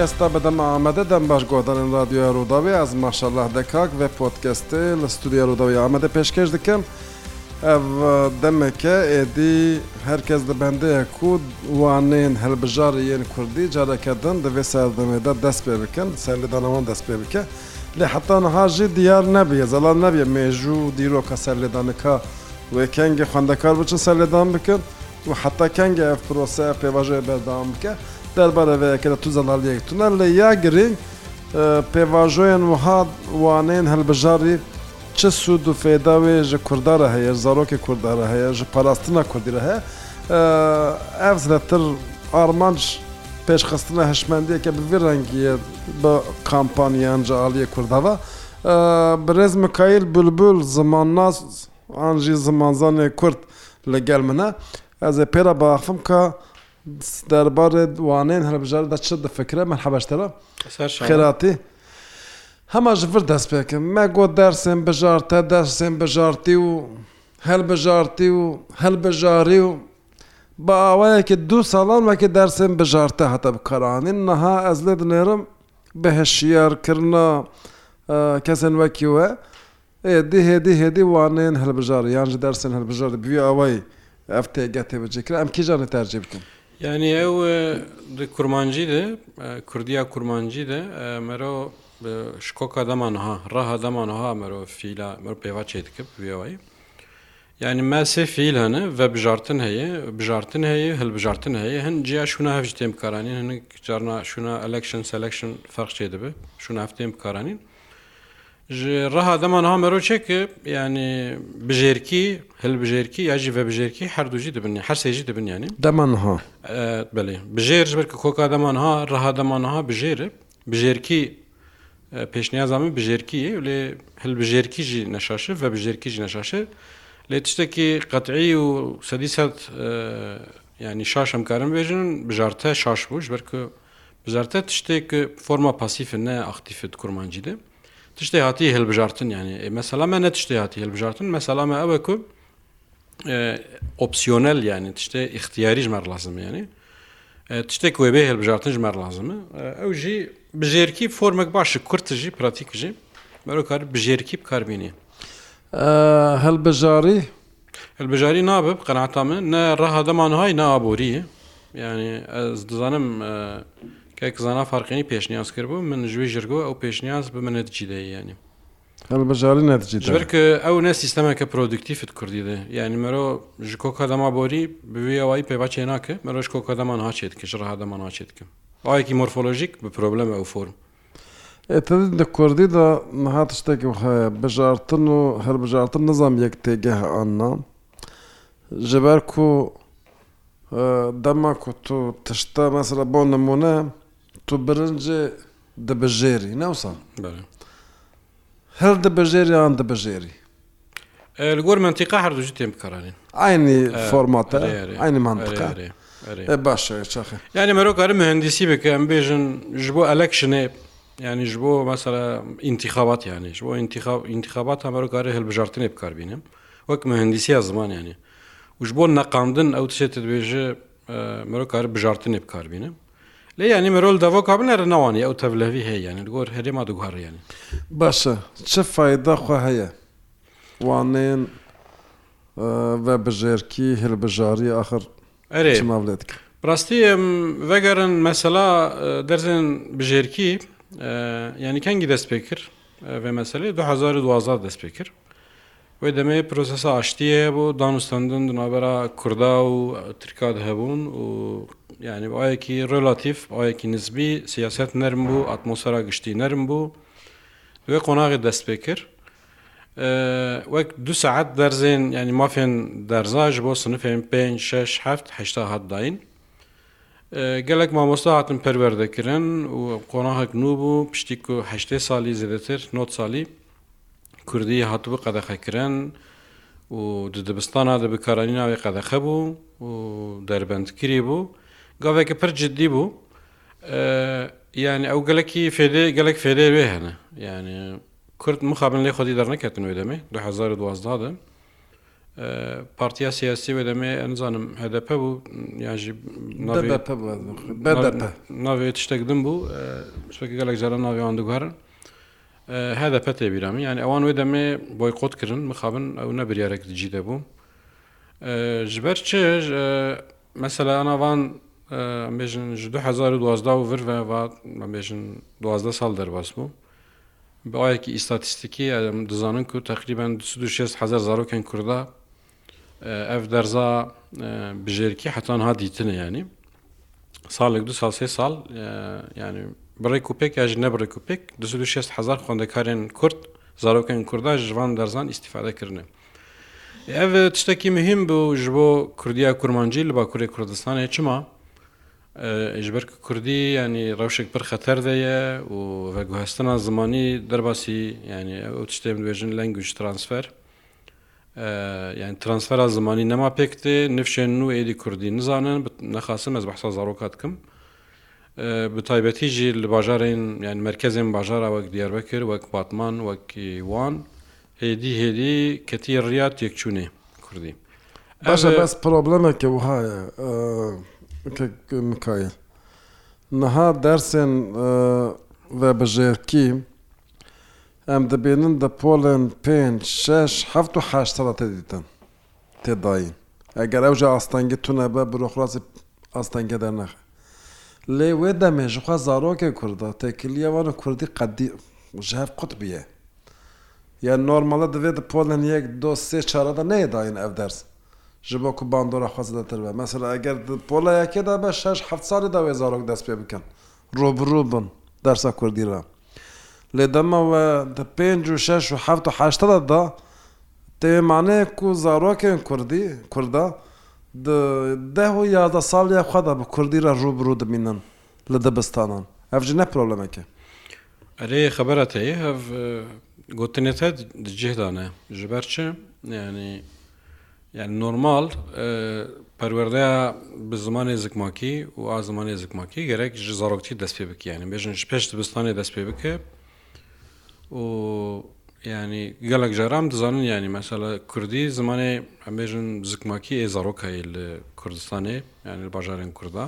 پۆتکەستە بەدەم ئامەدەدەم باش گۆدانن رادیۆ ڕووداوی ئەز ماشەله دەکاک و پۆتکەستی لە ستودیە ڕووداوی ئامەدە پێشکەش دەکەم ev demeke êdî herkes di bendeye ku wanên helbijarê yên Kurdî careke din divê serdemê de dest pê bikin serlêdana wan dest pê bike lê heta niha jî diyar nebiye zelan nebiye mêjû dîroka serlêdanika wê kengê xwendekar biçin serlêdan bikin û heta kengê ev pirose pêvajê berdam bike دەربارەوەیە کە لە تو زەناڵیەک تونە لە یا گرنگ پێواژۆیان وهاد وانەیەن هەلبژاری چه سوود و فێداوێ ji کوردارە هەیە زارۆکی کوردارە هەیە ji پاراستنا کوردیرە هەیە ئەف لەتر ئارمانش پێشخستنە هەشمەندیەکە بڤ ڕەنگیە بە کامپانیان جعالیە کوردەوە برێز مکایل بلبول زمان ناز ئاژی زمانزانێ کورد لەگەل منە ئەز پێرە باخم کە دەربارێت وانێن هەربژار دە چ دەفکرە من حەبەشتەرە خێراتی هەما ژفر دەست پێکەم مە گۆ دەرسێن بژار تا دەرسێن بژارتی و هەل بژارتی و هەل بژاری و بە ئاوایەکی دوو ساڵان وەکی دەرسێن بژارتە هەتە بکەرانین نەها ئەز لێ دنێرم بەهشیارکردنا کەسن وەکی وە دی هێدی هێدی وانێن هەلبژار یانجی دەرسن هەلبژار بوی ئەوەی ئەف تێگە تێبجێکرا ئەم کیژانە تەرجێ بکەم. Yani ew di kurmancî de Kurdiya kurmancî de mero şkoka deman ha raha deman ha mero fîla mer pêva çê dikip wê Yani me sê fîl hene ve bijartin heye bijartin heye hilbijartin heye hin ciya şûna hev ji têm karanîn hin carna şûna election selection ferq çê dibe şûna hev têm karanîn ji reha dema niha merocek yani bijêrkî hilbijêrkî ya jî vebijêrkî her du jî dibin her sê jî dibin yani deman niha belê bijêr ji ber ki koka deman ha reha deman niha bijêre bijêrkî e, pêşniyaza min bijêrkî ye lê hilbijêrkî jî neşaşir vebijêrkî jî neşaşir lê tiştekî qetî û sedî sed e, yani şaş em karin bêjin bijarte şaş bû ji ber ku bijarte tiştê ki forma pasîfin ne axtîfit kurmancî de tiştê hatiye hilbijartin yani e, mesela me ne tiştê hatiye hilbijartin mesela me ew ku e, opsiyonel yani tiştê ixtiyarî ji mer lazim yani tiştek wê bê hilbijartin ji mer lazim e, ew jî bijêrkî formek baş kurt jî pratik jî merokar bijêrkî bikarbînî hilbijarî Hilbijarî nabe qenata min ne reha deman hay ne aborî yani ez dizanim e, کە زانا فارقینی پێشنیاز کردبوو من ژوی ژرگەوە ئەو پێشنیاز بە منە جیدەیەنی بەژاری نەتجیبر کە ئەو نە سیستەمە کە پرۆدکتیفت کوردیدە یعنی مرۆ ژ کۆکەدەما بۆری بویەوەی پێباچێ ناکە مەرۆژ کۆکەدەمان هاچێت کە ژڕهادەمان هاچێت کەم ئاەکی مۆرفۆلۆژیک بە پرۆبلەمە ئەو فۆرم لە کوردیدا نەهات شتێکی هەیە بژارتن و هەر بژارتن نزانام یەک تێگەه ئەنا ژەبەر و دەما کو تۆ تشتا مەسرە بۆ نمونە تۆ برنج دەبەژێری ناوسان هەر دەبەژێری یان دەبەژێری لەگۆر منتیقا هەردووژ تێم بکارانین ئاینی فۆرماتە ئاینی منتقارێ باشە چاخ یعنی مەرۆکارە مهندسی بکەم بێژن ji بۆ ئەلەکشنێ ینی ji بۆ مەسەرە ئینتیخابات یانیش بۆ ئینتیخابات هەمەرۆکاری هەلبژارتنێ بکاربینم وەک مهندسی زمان یانێ وش بۆ نەقاندن ئەو تشێتت بێژێ مەرۆکارە بژارتنێ بکاربینم لە ینی مرۆل دەەوە کابنەرە ناوانی ئەو تەبلەوی هەیەیان گۆر هەرێما دوگوڕیانی باشە چه فداخوا هەیە وانێن بە بژێرکی هەلبژاری آخر ئەرێماڵێت ڕاستی وەگەرن مەسەلا دەرزێن بژێرکی ینی کەنگی دەست پێ کرد بە مەسلەی 2012 دەست پێ کرد وی دەمێ پرۆسەسا ئاشتیە بۆ دانوستاندن دنابەرا کووردا و ترکات هەبوون و یعنی ئاەکی ڕلاتیف ئاەکی نزبی سیاست نەرم بوو ئاتمۆسەرا گشتی نەرم بوو دوێ قۆناغی دەست پێ کرد وەک دو سعات دەرزێن ینی مافێن دەرزاژ بۆ سنفێن 5 6 هەه هەداین gelek mamosta hatin perverdekirin û qonahek nû bû piştî ku heştê salî zêdetir not salî Kurdî hatbû qedexekirin û di dibistana di bikarîna wê qedexe bû û derbendkirî bû گەڵێکە پر جددی بوو یعنی ئەو گەلکی فێدێ گەلک فێرێ وێ هەنە یعنی کورد مخابن لێ خۆی دەرنەکەتن وێ دەمێ 2012 پارتیا سیاسی وێ دەمێ ئەنجانم هەدەپە بوو یاژی ناوێت شتێکدم بوو شتێک گەلک جارە ناویان دوگوارن هذا پەتێ بیرامی یعنی ئەوان وێ دەمێ بۆی قوتکردن مخابن ئەو نەبریارێک دجی دەبوو ژبەر چێژ مەسەلا ئەناوان بێژن 2012 و ڤێژن 12 سال دەرباس بوو بەوایەکی ئیستاتیستیکی ئەم دەزانن و تقریبان 600 زارۆکن کووردا ئەف دەرزا بژێرکی حتان ها دیتنە ینی ساڵێک دو سال سێ سال ینی بڕێک و پێک یاژ نەبرێک و پێک 600 خوندەکارێن کورد زارۆکەن کووردا ژوان دەرزان ئیسیفادەکردن. ئەە تشتێکی مهم بوو ژ بۆ کوردیا کورمانجی لە باکووری کوردستانی چما؟ ژبەر کوردی ینی ڕەوشێک پر خەتەر دەیە و بەگوهستنا زمانی دەرباسی ینی ئەو شتێم دوێژن لەنگوش ترانسفەر یعنی ترانسفەرا زمانی نەما پێکتێ نفشێن و ئێدی کوردی نزانن نەخاسم ئەس بەحسا زارۆکات بکەم بە تایبەتی ژی لە باژارین یعنی مرکزێن باژارا وەک دیاربەکرد وەک باتمان وەکی وان هێدی هێدی کەتی ڕیات یەکچوونێ کوردی باشە بەس پرۆبلەمەکە وهایە Mikail. Niha dersên vebijêrkî em dibênin de polên pênc şeş heft û heştala tedîtin têdayîn. Eger ew ji astengî tune be bi roxlasî astenge dernexe. Lê wê demê ji xwe zarokê Kurda têkiliya wan û Kurdî qedî ji hev qutbiye. Ya normala divê di polên yek do sê çarada neyê dayîn ev ders. ji bo ku bandora xwazetir be mesela eger polayeke de be şeş heft salê da wê zarok dest pê bikin Robirû bin dersa Kurdî re lê dema we di pênc û şeş û heft û heşte de da tê manê ku zarokên Kurdî Kurda di deh û yazda saliya xwe de bi Kurdî re rûbirû dimînin li dibistanan ev ji ne problemeke Erê xebera te hev gotinê te cih dane ji ber çi yani یعنی نۆرمال پەروەردەیە bi zimanê zikmakî û a zimanê zikmakî gerek ji zaroktî dest pê bike yani bêjin ji pêş dibistanê dest pê bike û yani gelek jaram dizanin yani mesela Kurdî zimanê em bêjin zikmakî ê zarokayê li Kurdistanê yani li bajarên Kurda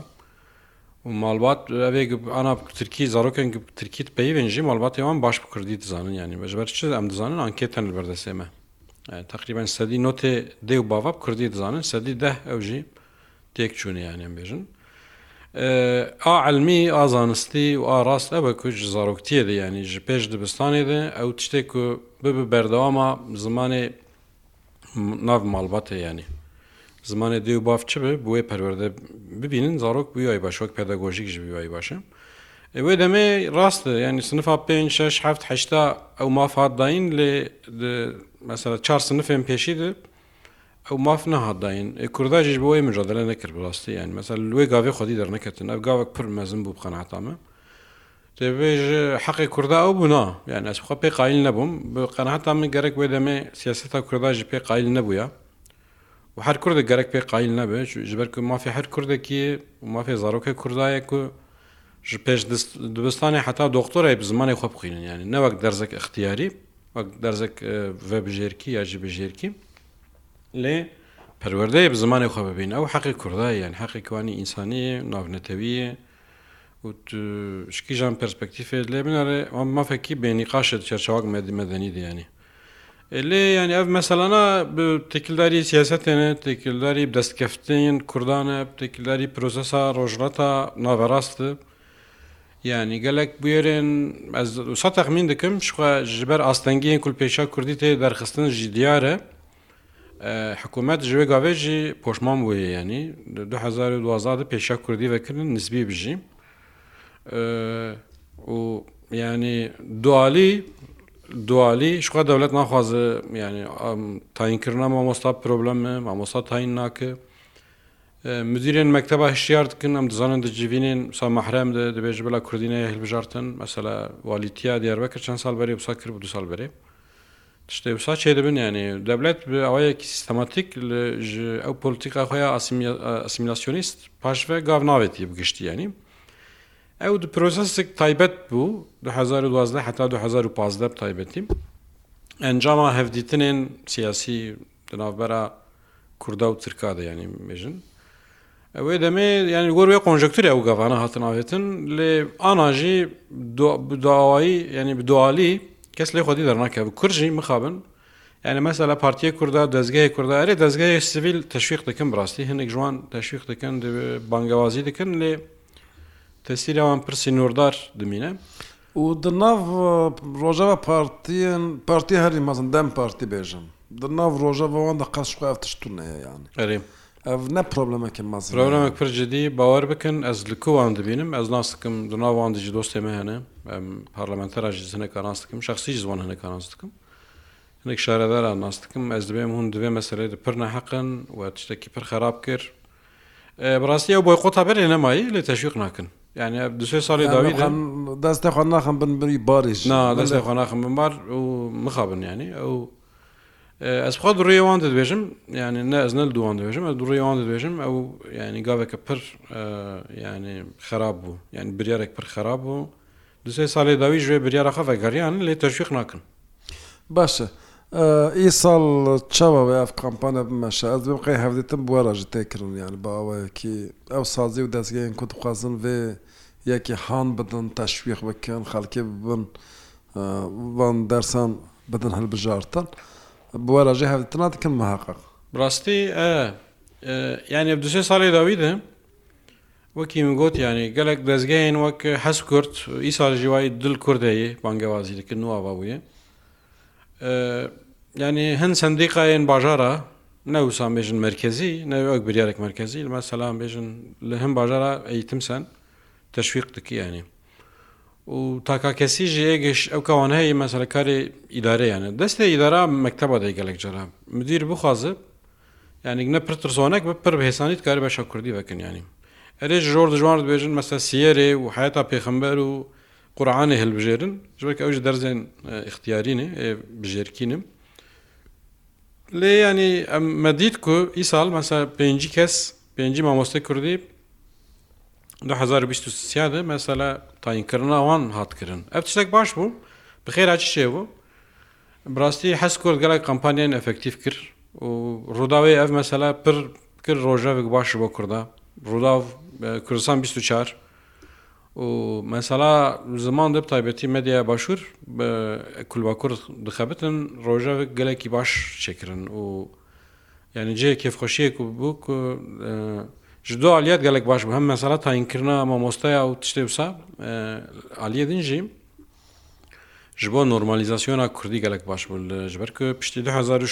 û malbat evê ana Tirkî zarokên Tirkî peyvên jî malbatê wan baş bi Kurdî dizanin yani bejber çi em dizanin anketen li berdesê me تقریبان سەدی نۆتێ دێ و باواب کوردی دەزانن سەدی ده ئەوژی تێک چوونییانیان بێژن ئاعلمی ئازانستی و ئاڕاست ئەوە کوچ زارۆکتیە دە ینی ji پێش دبستانێ دێ ئەو تشتێک و ببە بەردەوامە زمانێ ناو ماڵباتە ینی زمانێ دێ و باف چ بێ بۆێ پەروەەردە ببینن زارۆک بیای باشوەک پێداگۆژیک ژ بیوای باشە ئەوێ دەمێ ڕاستە ینی سنفا پێ 6 هەفت هشتا ئەو مافات داین لێ مثلا چهار سنفێن پێشیدە ئەو ماف نەهادداین کورداژش بۆی مژادلە نەکرد بڵاستی یان مەسا لێ گاوێ خۆدی دەرنەکردن ئەو گاوەک پر مەزم بوو بخەناتامە دەبێژ حەقی کووردا ئەو بوونا یان ئەسخوا پێ قایل نەبووم بە قەنەهاتا من گەرەک وێ دەمێ سیاستا کورداژی پێ قایل نەبووە و هەر کوردە گەرەک پێ قایل نەبێ ژبەر و مافی هەر کوردێکی و مافی زارۆکە کوردایەک و ji پێش دبستانی حتا دکتۆرە زمانی خۆ بخینن یانی نەوەک دەرزێک اختیاری وەک دەرزێک بژێرکی یاژی بژێرکی لێ پەروەردەیە بە زمانی خۆ ببین ئەو حەقی کورداییان حەقیوانی ئینسانیە ناونەتەویە شکیژان پرسپەکتیفێت لێ بنارێ ئەم مەفەکی بینی قاشت چێرچاوک مەدیمەدەنی دیانی لێ ینی ئەف مەسەلانا تێکلداری سیاستێنە تێکلداری دەستکەفتین کوردانە تێکلداری پرۆسەسا ڕۆژڕەتە ناوەڕاستە یعنی گەلک بێرن سە تەخمین دەکەم شخوا ji ber astengiyên kulpêşa Kurdî tê derxistin jî diyar e hikûmet ji wê gavê jî poşman bûye yanî 2012 pêşa Kurdî vekirin nisbî bijî û yanî dualî dualî şixwa dewlet naxwaze yanî tayinkirina mamosta problemi mamosta tayin nake مدیرێن مەکتتەبە هشتیاردکن ئەم دزانن دەجیبینێن سا مەحرام دەبێژ بەلا کوردینەیە هەلبژارتن مەسەلا والیتیا دیاربەکە چەند سال بەرێ وسا کرد دو سال بەرێ تشتی وسا چێ دەبن یانێ دەبلێت ئەوەیەکی سیستەماتیک ئەو پلیتیکا خۆیان ئاسیمیلاسیۆنیست پاشە گاو ناوێتی بگشتی ینی ئەو پرۆسەسێک تایبەت بوو 2012 حتا 2015 تایبەتی ئەنجاما هەفدیتنێن سیاسی دناوبەرە کووردا و ترکادە ینی مێژن ئەوەی دەمێ ینی گۆروێ قۆنژکتوری ئەو گەوانە هاتنناوێتن لێ ئاناژی داوایی ینی بدوالی کەس لێ خودی دەرناکە کورژی مخابن یعنی مەسە لە پارتیە کووردا دەستگای کووردداری دەستگای سیویل تەشویق دەکەم ڕاستی هەندێک جوان تەشویق دەکەن بانگوازی دەکەن لێ تەسیریەوان پرسی نوردار دمینە. و دناو ڕۆژەوە پارتیان پارتی هەری مەزندەم پارتی بێژم دناو ڕۆژەوە ئەوان دە قەشخوا تشتونەیە یان. ev ne problemeke maz Problemek pir cidî bawer bikin ez li ku wan dibînim ez nas dikim di nav wan dijî dostê me hene em parlamentera jî hineka nas dikim şexsî ji wan hineka nas dikim hinek şarevera nas dikim ez dibêm hûn divê meselê di pir neheqin we tiştekî pir xerab kir e, Rastiye ew boykot haberê nemayî lê teşwiq nakin yani di sê salê dawî destê xwe naxin bin birî barêj destê xwe naxin bin bar û mixabin yanî ew ئەس بخوا ڕێوان دەدوێژم یعنی نە ئەزنە دوان دەێژم ئە دوڕێوان دەدوێژم ئەو ینی گاوێکە پر ینی خراپ بوو یعنی بریارێک پر خراپ بوو دوسێ ساڵی داوی ژێ بریارە خەفە گەریان لێ تەشویق ناکەن باشە ئی ساڵ چاوە ئەف کامپانە بمەشە ئەس بم قەی هەفتم بووە ڕژە تێکردن یان باوەیەکی ئەو سازی و دەستگەیان کوت خوازن وێ یەکی هاان بدن تەشویق بکەن خەڵکی ببن وان دەرسان بدن هەلبژارتن. بۆ ڕژێ هەفتنا دکن مەحقق ڕاستی یعنی دوێ ساڵی داویدە وەکی میگوت ینی گەلک دەستگەین وەک هەس کورت ئی ساڵ ژیوای دل کوردەیە بانگەوازی دکن نوواواویە ینی هەند سندیقاەن باژارە نەوسان بێژن مرکزی نەوەک بریارێک مرکزی لەمە سەسلام بێژن لە هەم باژارە ئەیتمسەن تەشویق دکی ینی و تاکاکەسی ژەیەگەش ئەو کاوان هەیە مەسەرەکاری ئیدارەیانە دەستی ئیدارا مەکتتەبە دەیگەلێک جەرا مدیر بخوازب یانیک نە پرترسۆنێک بە پر بەهێسانیت کاری بەشە کوردی بکنیانی ئەرێ ژۆر دژوان دەبێژن مەسە سیێرێ و حیاتا پێخەمبەر و قورعاانی هەلبژێرن ژبێک ئەوش دەرزێن اختیارینێ بژێرکینم لێ ینی ئەم مەدید کو ئی ساڵ مەسە پێنج کەس پێنج مامۆستی کوردی 2023 mesela tayinkirin awan hatkirin. Ev tiştek baş bû bixêra çi şê bû Birastî heskor gelek kampanyayên efektiv kir û Rûdawê ev mesela pir kir rojevek baş bo Kurda. Rûdav Kursistan 24 û mesela ziman dib taybetî medyaya başûr kulbakur dixebitin rojevek gelekî baş çekirin û yani cê kêfxweşiyek bû ku e, ji du aliyet gelek baş bi hem mesela tayinkirina mamostaya û tiştê wisa e, aliyê din jî ji bo normalizasyona Kurdî gelek baş bû ji ber ku piştî 2016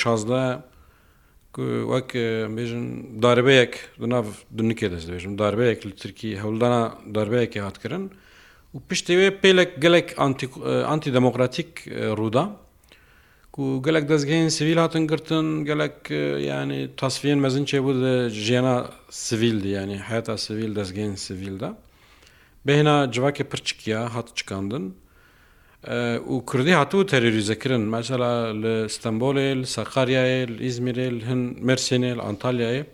wek e, bêjin darbeyek di nav dunikê dest dibêjim darbeyek li Tirkî hewldana darbeyekê hatkirin û piştê wê pêlek gelek e, antidemokratik rûda و gelek dezgehên sivîl hatin girtin gelek yani tasfiyên mezin çêbû de jiyana sivildi yani heta sivîl dezgehên sivîl de bêhna civakê pir çikiya hat çıkandin û Kurdî hatû terörîzekirin mesela li Stenbolê, li Saqaryayê, li İzmirê, li hin Mersinê, li Antalyayê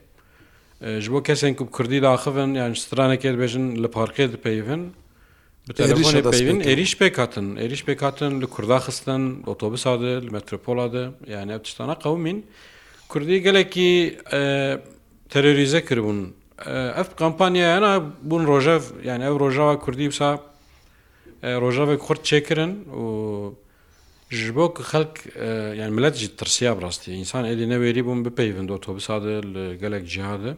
ji bo kesên ku Kurdî daxivin yani stranekê dibêjin li parkê dipeyvin êriş pêk hatin êriş pêk hatin li Kurda xistin otobüsa de li metropola de yani ev tiştana qewmîn Kurdî gelekî terörîze kiribûn ev kampanya yana bûn rojev yani ev rojava Kurdî wisa rojavê Kurd çêkirin û ji bo xelk yani millet jî tirsiya rastî insan êdî neverî bûn bipeyvin otobüsa de li gelek cihade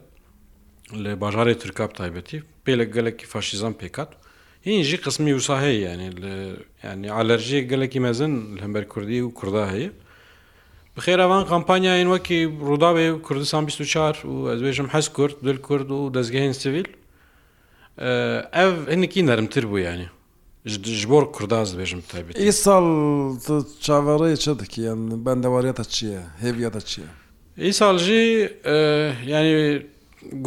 li bajarê Tirkab taybetî pêlek gelekî faşîzan pêkat. هینجی قسمی وسا هەیە ینی ینی ئالەرژیە گەلێکی مەزن هەمبەر کوردی و کووردا هەیە بخێراوان کامپانیاین وەکی ڕووداوێ کوردستان 24 و ئەزێژم حەز کورد دل کورد و دەستگەهێن سیویل ئەف هەنێکی نەرمتر بوو ینی ji bor kurdaz dibêjim tabi. Îsal tu çaverê çi dikiyan bendewariya te çi ye hêviya te çi ye? Îsal jî yanî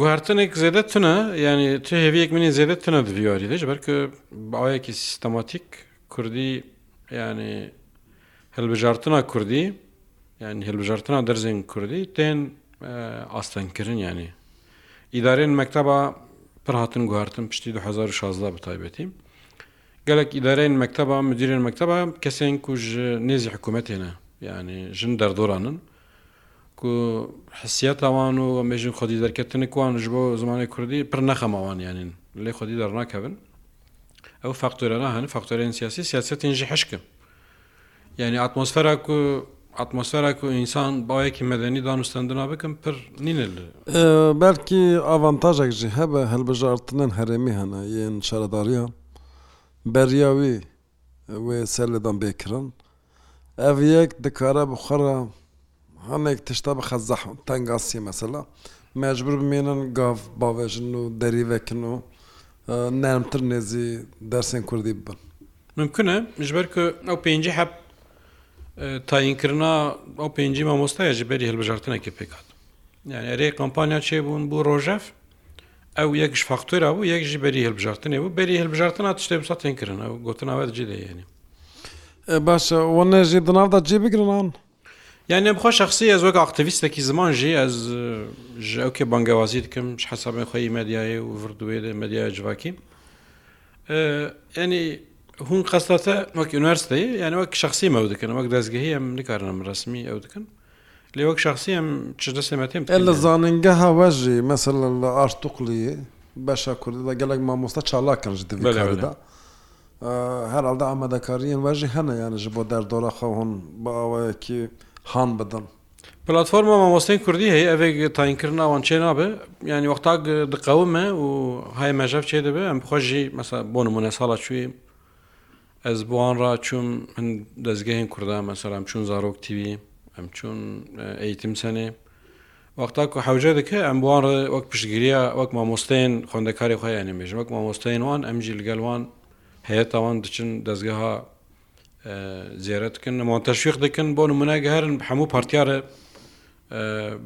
گوهرتنێک زیادە تونە ینی تو هێویەک منی زیادە تونە دویاری لەش بەرکە باوەیەکی سیستەماتیک کوردی ینی هەلبژارتنا کوردی ینی هەلبژارتنا دەرزین کوردی تێن ئاستەنکردن ینی ئیدارێن مەکتتەبە پرهاتن گوهرتن پشتی 2016 بتایبەتی gelek îdareyên mekteba müdirên mekteba kesên ku ji nêzî hikوmetê ne yani jin derdoranin حسیەتەوان و ئەمێژین خودی دەرکردنی کوانش بۆ زمانی کوردی پر نەخەمەوان یانین لێ خودی دەڕناکەبن ئەو فاکتۆرەنا هەن فاکتۆرین سیاسی سیاستینجی حشکە یعنی ئاتمۆسفەرا و ئاتمۆسفەرا و ئینسان باەکی مەدەنی دانوستندنا بکەم پر نینە بەلکی ئاڤانتاژێکژی هەبە هەلبژارتنن هەرێمی هەنا یەن شارەداریە بەریاوی وێ سەر لەدان بێکرن ئەڤ یەک دکارە بخەرە هەنێک تشتا بە خەزەح تەنگاسی مەسەلا مەجبور بمێنن گاف باوێژن و دەریڤەکن و نەرمتر نێزی دەرسێن کوردی بن ممکنە ژبەر کە ئەو پێنج حەب تاینکردنا ئەو پێنجی مامۆستایە ji بەری هەلبژارتنێکی پێکات یان ئەرێ کمپانیا چێبوون بوو ڕۆژەف ئەو یەکش فاکتۆرا بوو یەک ji بەری هەلبژارتنێ بوو بەری هەلبژارتنا تشتێ بسا تێنکردن ئەو گوتنناوێت جدەیەنی باشە وە نەژی دناودا جێ بگرنان؟ یان نێ بخۆ شخصی ئەز وەک ئاختویستێکی زمان ژی ئەز ئەوکێ بەنگەوازی دکەم حسابی خۆی مەدیایی و ردوێ مەدیای جوواکی ینی هون قەستاتە وەک یونیەرستی یان وەک شخصی مەو دکەن وەک دەستگەهی ئەم نکارم ڕسمی ئەو دکەن لێ وەک شخصی ئەم چ دەسێمەتیم لە زانینگە هاوەژی مەسل لە ئاشتوقلی بەشە کورددا گەلێک مامۆستا چالاکەنج دەدا. هەر ئەڵدا ئامادەکاریان واژی هەنە یانە ژ بۆ دەردۆرە خەون بە ئەوەیەکی هاان بدن پلتفۆرمە مامۆستەی کوردی هەیە ئەێک تاینکردن ئەوان چێ نابێ ینی وەختا دقەومە و های مەژەف چێ دەبێ ئەم خۆشی مەسا بۆ نمونە ساڵە چوی ئەس بۆوان ڕ چوم هەند دەستگەهێن کووردا مەسەرام چون زارۆک تیوی ئەم چون ئەیتیم سەنێ وەختا و حوجە دەکە ئەم بوان وەک پشتگیریە وەک مامۆستین خوندەکاری خۆیان نمێژ وەک مامۆستین وان ئەمجی لەگەلوان هەیە تاوان دچن دەستگەها زیێرەتکن نەمان تەشویق دەکەن بۆ نمونەگەهرن هەموو پارتیارە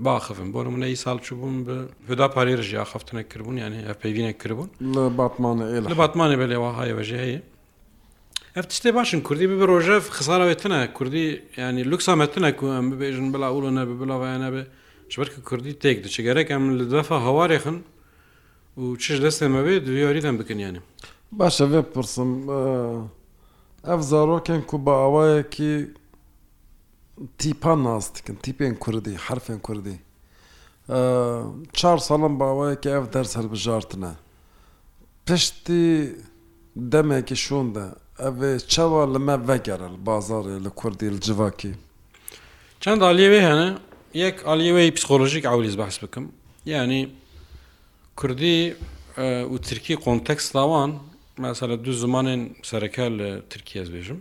باخفم بۆ منە ی ساڵ چوبووم بە هدا پارێژ یا خفتنە کردبوون یانێ پێوینە کردبوون لە باتمانە لە باتمانە بە لێوە هاەژێ هەیە ئەف تشتێ باشن کوردی ببە ڕۆژە خساراوێتنە کوردی ینی لوکسامەتنە کو ئەم ببێژن بلا ئوڵە بە بڵاوایانە بێ شبەرکە کوردی تێک دەچگەرەك ئەم لە دەفە هەوارێخن و چش دەستێمەوێ دویاریدان بکنیانە باشە بێ پرسم ئەف زارۆکێن و بە ئەوەیەکی تیپان ناز دکن تیپێن کوردی حرفێن کوردی چار ساڵم باوەیەکی ئەف دەرس هەربژارتنە پشتی دەمێکی شووندا ئەێ چاوە لەمە ڤگەرە بازارێ لە کوردی جواکی چەند ئالیێوێ هەنە یەک ئالیێوەی پسخۆلژیک ئاولیز بەس بکەم یعنی کوردی و ترکی قۆنتەکس داوان مثلا دوو زمانên sereka li Tirkiye ez bêjim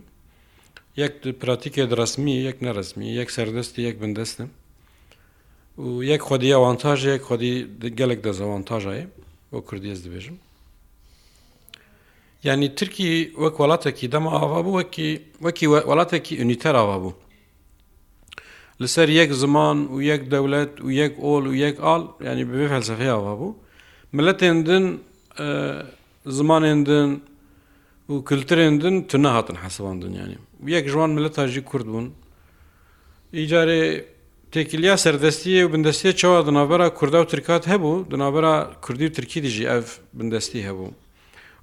yek pratikê resmî yek nerezmî yek serdestî yek bindestim û yek xwedî avantaj yek xwedî gelek dezavantaja ye o Kurdî ez dibêjim Yani Tirkî wek welatekî dema ava bû wekî wekî welatekî unîter ava bû li ser yek ziman û yek dewlet û yek ol û yek al yani bi felsefeya ava bû milletên din زمانێندن و کلترێندن تو نەهاتن حەسەوان دنیانی یەک ژوان ملە تاژی کورد بوون ئیجارێ تێکیلیا سەردەستیە و بندستی چاوا دنابەرە کووردا و ترکات هەبوو دنابەرە کوردی و ترکی دیژی ئەف بندستی هەبوو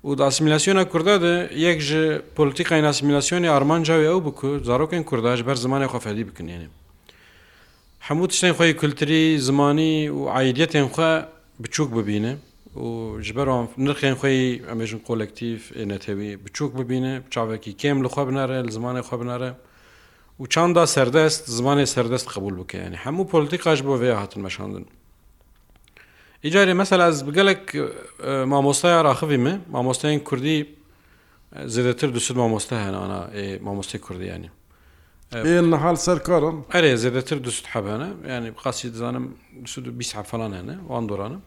و داسیمیلاسیۆنە کووردا د یەک ji پلیتیقای ناسیمیلاسیۆنی ئارمانجاوی ئەو بکو زارۆکن کوورداش بەر زمانی خۆفەدی بکنێنێ هەموو تشتین خۆی کولتری زمانی و عیدەتێن خۆ بچووک ببینە ji ber nirxên xê em êjin kolektiv netewî biçûk bibîne çavekî kêm li xwe binare li zimanê xwe binare û çanda serdest zimanê serdest qebul bike yani hemû politika ji bo vê hatin meşandin. İcarî mesela ez bi gelek mamostaya raxivî me mamosteyên Kurdî zêdetir dusud mamosta hene ana ê mamostê Kurdî yani. hal serkaran Erê zêdetir dusud hebene yani qasî dizanim dusud bîs hefalan hene wan doranım.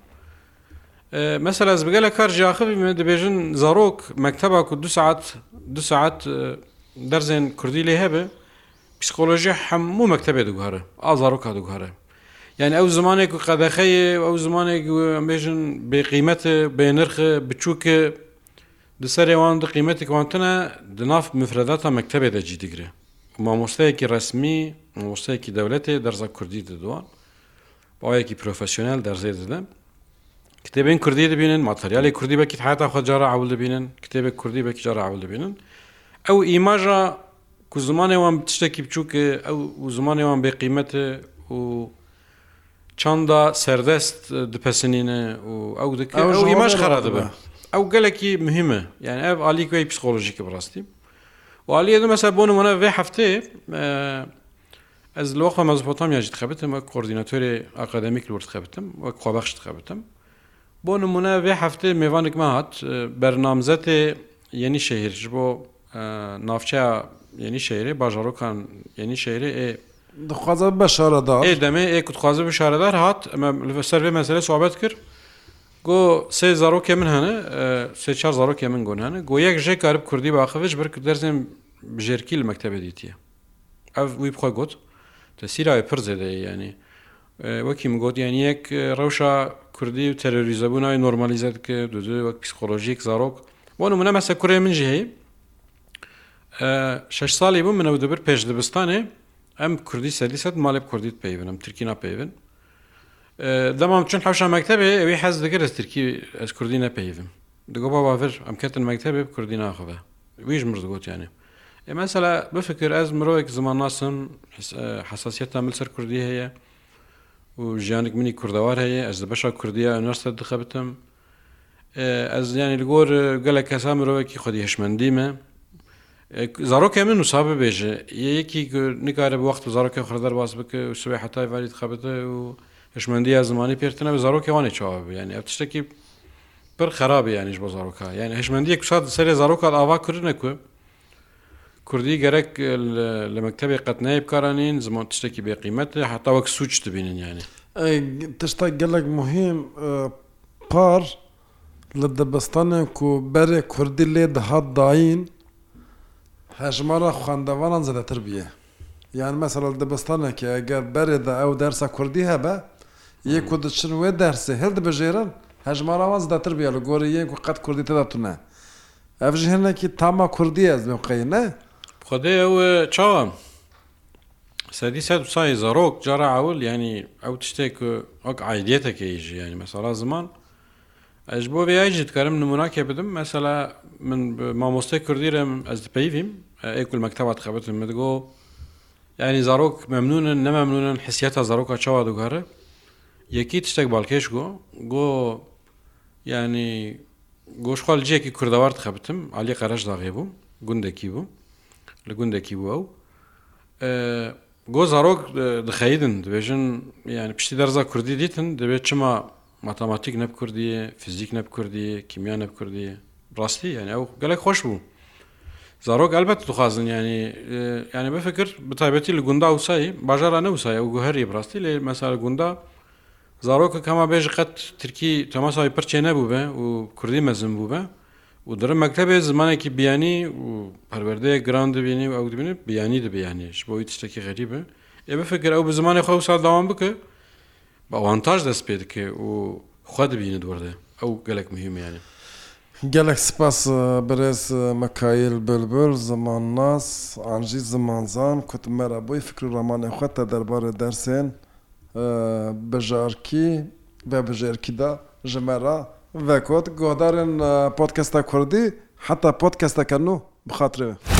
مثل ez bige kar jaxivî me dibêjin zarok mekteba ku du saat du saat derzên Kurdî lê hebe psikoloji hemû mektebê diguhare a zaroka diguhare Yani ew zimanek ku qedexeye ew zimanek bêjin bêqîmete bênirxe biçûke di serê wan di qîmetik wan tune di nav mifredata mektebê de cî digire mamosteyekî resmî mamosteyekî devletê derza Kurdî didoan bayekî profesyonel derzê didem کتێبین کوردی دەبینن ماتریالی کوردی بەکی حتا خۆجارە ئاول دەبینن کتێبێک کوردی بەکی جارە ئاول دەبینن ئەو ئیماژە کو زمانێوان تشتێکی بچووکە ئەو زمانێوان بێقیمەتە و çanda serdest dipesinîne û ew dike îmaj xera dibe. Ew gelekî mühim e yani ev alî ku psikolojik birastî. Aliye de mesela bonum ona ve heftê ez loxwa Mezopotamya jî dixebitim ve koordinatörê akademik lor dixebitim ve xwabexş dixebitim. بۆ نمونە بێ هەفتێ میێوانێکمە هات بەرنامزەتێ یەنی شەهر ji بۆ navçeya yeni şehrê bajarokan yeni şehrê ê dixwaze beşareda ê demê ê ku dixwaze bişaredar hat me li ser vê meselê sohbet kir got sê zarokê min hene sê çar zarokê min gon hene got yek jê karib Kurdî baxivij bir derzên jerkî li mektebê dîtiye ev wî bixwe got te sîrayê pir zêde yanî wekî min got yaniyek rewşa کوردی و تەرۆریزەبوو ناوی نۆرمالیزەر کە دوو وەک پسیخۆلۆژیک زارۆک بۆ منە مەسە کوڕێ منجی هەیە شش ساڵی بوو منەوە دەبر پێش دەبستانێ ئەم کوردی سەلیسەت مالب کوردیت پێیبنم ترکی ناپەیون دەمام چون حوشە مەکتتەبێ ئەوەی حەز دەگەر ئەس ترکی ئەس کوردی نەپەیون دەگۆ باڤر ئەم کەتن مەکتتەبێ کوردی ناخەوە ویش مردگوتیانێ ئێمە سەلا بفکر ئەس مرۆیك زمان ناسم حساسیت تا ملسەر کوردی هەیە و ژیانێک منی کوردەوار هەیە ئەس لە بەشە کوردیا نەستە دخەبتم ئەس زیانی لەگۆر گەلە کەسا مرۆوەکی خودی هشمەندیمە زارۆکە من وسا ببێژە یەکی نکارە بە وەخت زارۆکە خردەر باز بکە و سوێ حتای واریت خەبتە و هشمەندی زمانی پێرتنە بە زارۆکی وانێ چاوە ینی ئە تشتێکی پر خراپە یانیش بە زارۆکە یعنی هشمەندی کوشاد سەری زارۆکە ئاوا کردنەکو کوردی گەرەک لە مەکتتەبی قەتنای بکارانین زمان تشتێکی بێقیمەتی حتا وەک سوچ دەبینن یانی تشتا گەلک مهم پار لە دەبستانە و بەرێ کوردی لێ دەهات داین هەژمارە خوێندەوانان زەدەتر بیە یان مەسەل دەبستانێکی ئەگەر بەرێدا ئەو دەرسە کوردی هەبە یەک و دچن وێ دەرسێ هەل دەبژێرن هەژماراوان زدەتر بیە لە گۆری یەک و قەت کوردی تەداتونە ئەفژ هەنێکی تاما کوردی ئەزمێ قینە خدای ئەوە چاوەم سەدی سە سای زەڕۆک جارە ئاول ینی ئەو تشتێک ئەک عیدەتەکەی ژیانی مەسەلا زمان ئەش بۆ بیاژت کارم نموناکێ بدم مەسەلا من مامۆستی کوردیرم ئەس پێیویم ئەیکل مەکتتەوات خەبتم مدگۆ ینی زارۆک مەمنونن نەمەمنونن حسیەتە زارۆکە چاوا دوگارە یەکی تشتێک باڵکێش گۆ گۆ ینی گۆشخوال جیەکی کوردەوارد خەبتم علی قەرش داغێ بوو گوندێکی بوو لە گوندێکی بووە و گۆ زارۆک دخەیدن دەبێژن یعنی پشتی دەرزا کوردی دیتن دەبێت چما ماتەماتیک نەب کوردیە فیزیک نەب کوردی کیمیا نەب کوردی ڕاستی یعنی ئەو گەلێک خۆش بوو زارۆک ئەلبەت دخوازن ینی یعنی بەفکر بتابەتی لە گوندا وسایی باژارە نەوسای ئەو گوهری ڕاستی لێ مەساە گوندا زارۆکە کەما بێژ قەت ترکی تەماساوی پرچێ نەبوو بە و کوردی مەزم بوو بە و درە مەکتتەبێ زمانێکی بیانی و پەروەردەیە گران دەبینی و ئەو دەبینێت بیانی دەبیانیش بۆ هیچ شتێکی غەریبە ئێمە فکر ئەو بە زمانی خۆ ساداوام بکە بە ئەوانتاژ دەست پێ دکێ و خوا دەبینێت دووەدە ئەو گەلک مهمیانە gelek spas birez mekayil bilbir ziman nas an jî zimanzan ku tu meraboy fikri ramanê xwe te derbarê dersên bijarkî ve bijerkî da ji me ra ve got godarên podkesta Kurdî heta podkestekenû bixatirve.